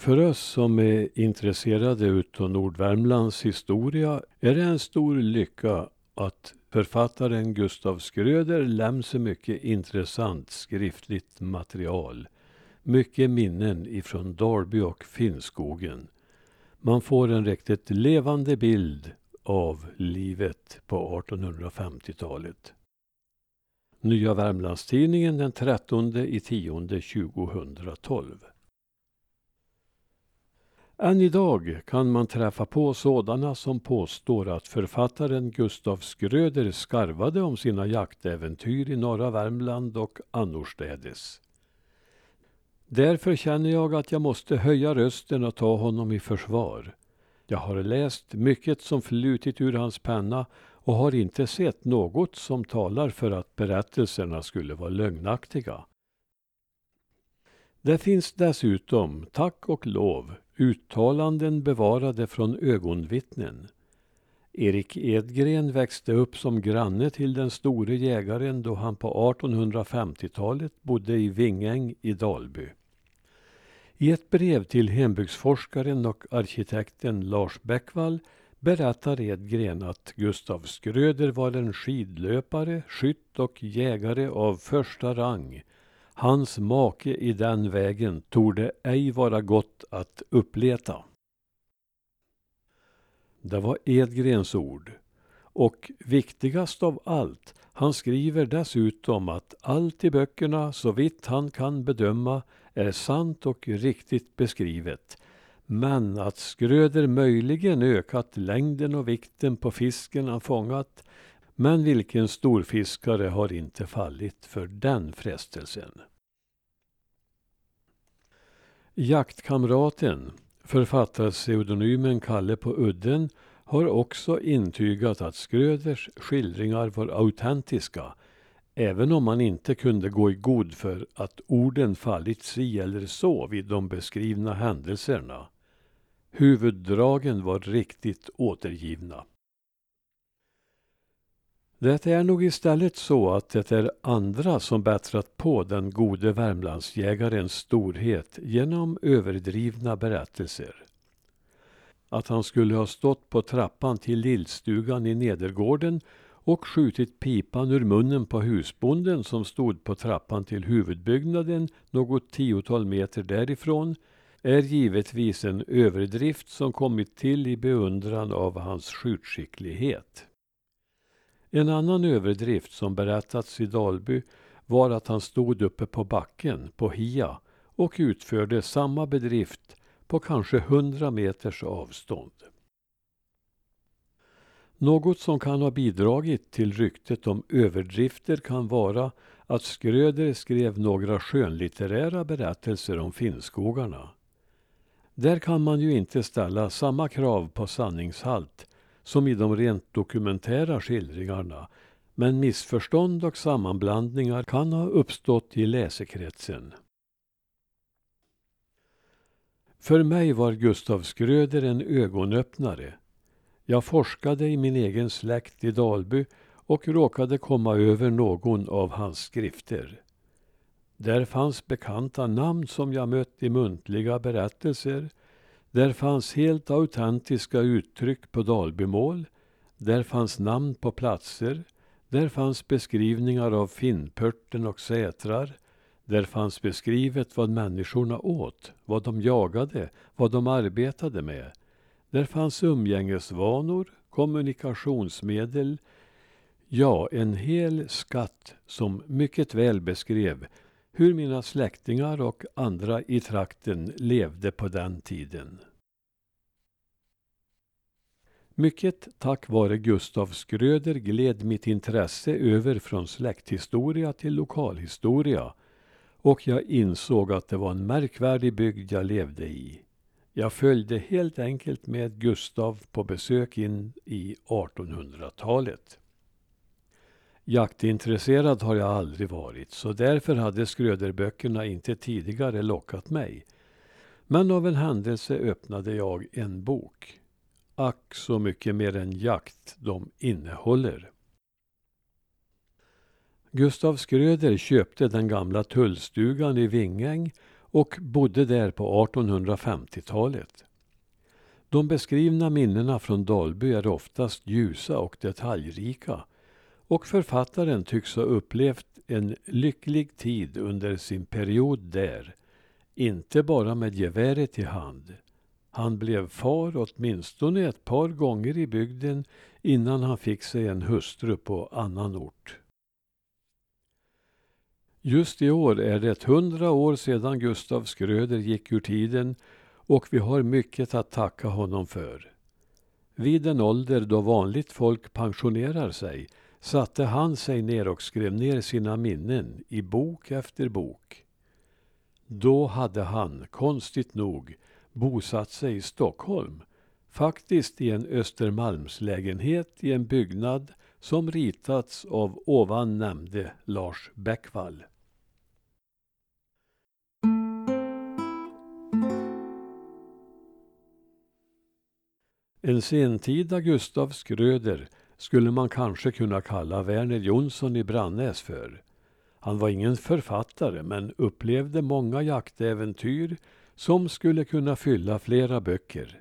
För oss som är intresserade utav Nordvärmlands historia är det en stor lycka att författaren Gustav Skröder lämnar så mycket intressant skriftligt material. Mycket minnen ifrån Dalby och Finnskogen. Man får en riktigt levande bild av livet på 1850-talet. Nya Värmlandstidningen den 13 i 10 2012. Än idag kan man träffa på sådana som påstår att författaren Gustav Skröder skarvade om sina jaktäventyr i norra Värmland och annorstädes. Därför känner jag att jag måste höja rösten och ta honom i försvar. Jag har läst mycket som flutit ur hans penna och har inte sett något som talar för att berättelserna skulle vara lögnaktiga. Det finns dessutom, tack och lov, uttalanden bevarade från ögonvittnen. Erik Edgren växte upp som granne till den store jägaren då han på 1850-talet bodde i Vingäng i Dalby. I ett brev till hembygdsforskaren och arkitekten Lars Bäckvall berättar Edgren att Gustav Skröder var en skidlöpare, skytt och jägare av första rang. Hans make i den vägen torde ej vara gott att uppleta. Det var Edgrens ord. Och viktigast av allt, han skriver dessutom att allt i böckerna, så vitt han kan bedöma, är sant och riktigt beskrivet men att Skröder möjligen ökat längden och vikten på fisken han fångat. Men vilken storfiskare har inte fallit för den frestelsen? Jaktkamraten, författarpseudonymen Kalle på udden, har också intygat att Skröders skildringar var autentiska även om man inte kunde gå i god för att orden fallit si eller så vid de beskrivna händelserna. Huvuddragen var riktigt återgivna. Det är nog istället så att det är andra som bättrat på den gode Värmlandsjägarens storhet genom överdrivna berättelser. Att han skulle ha stått på trappan till lillstugan i nedergården och skjutit pipan ur munnen på husbonden som stod på trappan till huvudbyggnaden något tiotal meter därifrån är givetvis en överdrift som kommit till i beundran av hans skjutskicklighet. En annan överdrift som berättats i Dalby var att han stod uppe på backen, på Hia, och utförde samma bedrift på kanske hundra meters avstånd. Något som kan ha bidragit till ryktet om överdrifter kan vara att Skröder skrev några skönlitterära berättelser om Finnskogarna. Där kan man ju inte ställa samma krav på sanningshalt som i de rent dokumentära skildringarna men missförstånd och sammanblandningar kan ha uppstått i läsekretsen. För mig var Gustav Skröder en ögonöppnare. Jag forskade i min egen släkt i Dalby och råkade komma över någon av hans skrifter. Där fanns bekanta namn som jag mött i muntliga berättelser. Där fanns helt autentiska uttryck på Dalbymål. Där fanns namn på platser. Där fanns beskrivningar av finnpörten och sätrar. Där fanns beskrivet vad människorna åt, vad de jagade, vad de arbetade med. Där fanns umgängesvanor, kommunikationsmedel, ja, en hel skatt som mycket väl beskrev hur mina släktingar och andra i trakten levde på den tiden. Mycket tack vare Gustav Skröder gled mitt intresse över från släkthistoria till lokalhistoria och jag insåg att det var en märkvärdig bygd jag levde i. Jag följde helt enkelt med Gustav på besök in i 1800-talet. Jaktintresserad har jag aldrig varit, så därför hade Skröderböckerna inte tidigare lockat mig. Men av en händelse öppnade jag en bok. Ack så mycket mer än jakt de innehåller. Gustav Skröder köpte den gamla tullstugan i Vingäng och bodde där på 1850-talet. De beskrivna minnena från Dalby är oftast ljusa och detaljrika och författaren tycks ha upplevt en lycklig tid under sin period där, inte bara med geväret i hand. Han blev far åtminstone ett par gånger i bygden innan han fick sig en hustru på annan ort. Just i år är det hundra år sedan Gustav Skröder gick ur tiden och vi har mycket att tacka honom för. Vid en ålder då vanligt folk pensionerar sig satte han sig ner och skrev ner sina minnen i bok efter bok. Då hade han, konstigt nog, bosatt sig i Stockholm. Faktiskt i en Östermalmslägenhet i en byggnad som ritats av ovan nämnde Lars Bäckvall. En sentida Gustav Skröder skulle man kanske kunna kalla Verner Jonsson i Brannäs för. Han var ingen författare men upplevde många jaktäventyr som skulle kunna fylla flera böcker.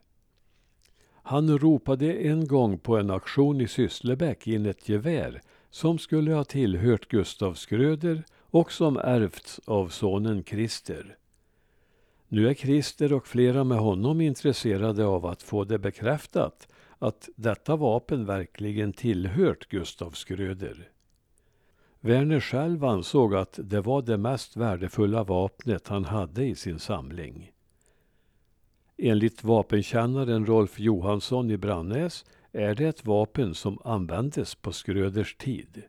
Han ropade en gång på en auktion i Sysslebäck in ett gevär som skulle ha tillhört Gustav Skröder och som ärvts av sonen Christer. Nu är Christer och flera med honom intresserade av att få det bekräftat att detta vapen verkligen tillhört Gustav Skröder. Werner själv ansåg att det var det mest värdefulla vapnet han hade i sin samling. Enligt vapenkännaren Rolf Johansson i Brannäs är det ett vapen som användes på Skröders tid.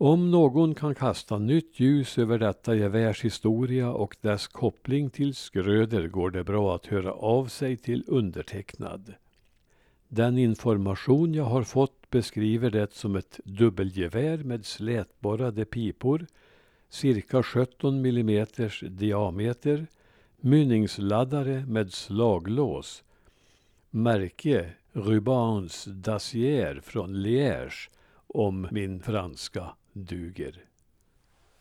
Om någon kan kasta nytt ljus över detta gevärs historia och dess koppling till Skröder går det bra att höra av sig till undertecknad. Den information jag har fått beskriver det som ett dubbelgevär med slätborrade pipor, cirka 17 mm diameter, mynningsladdare med slaglås, märke Rubans d'Acier från Liège om min franska duger.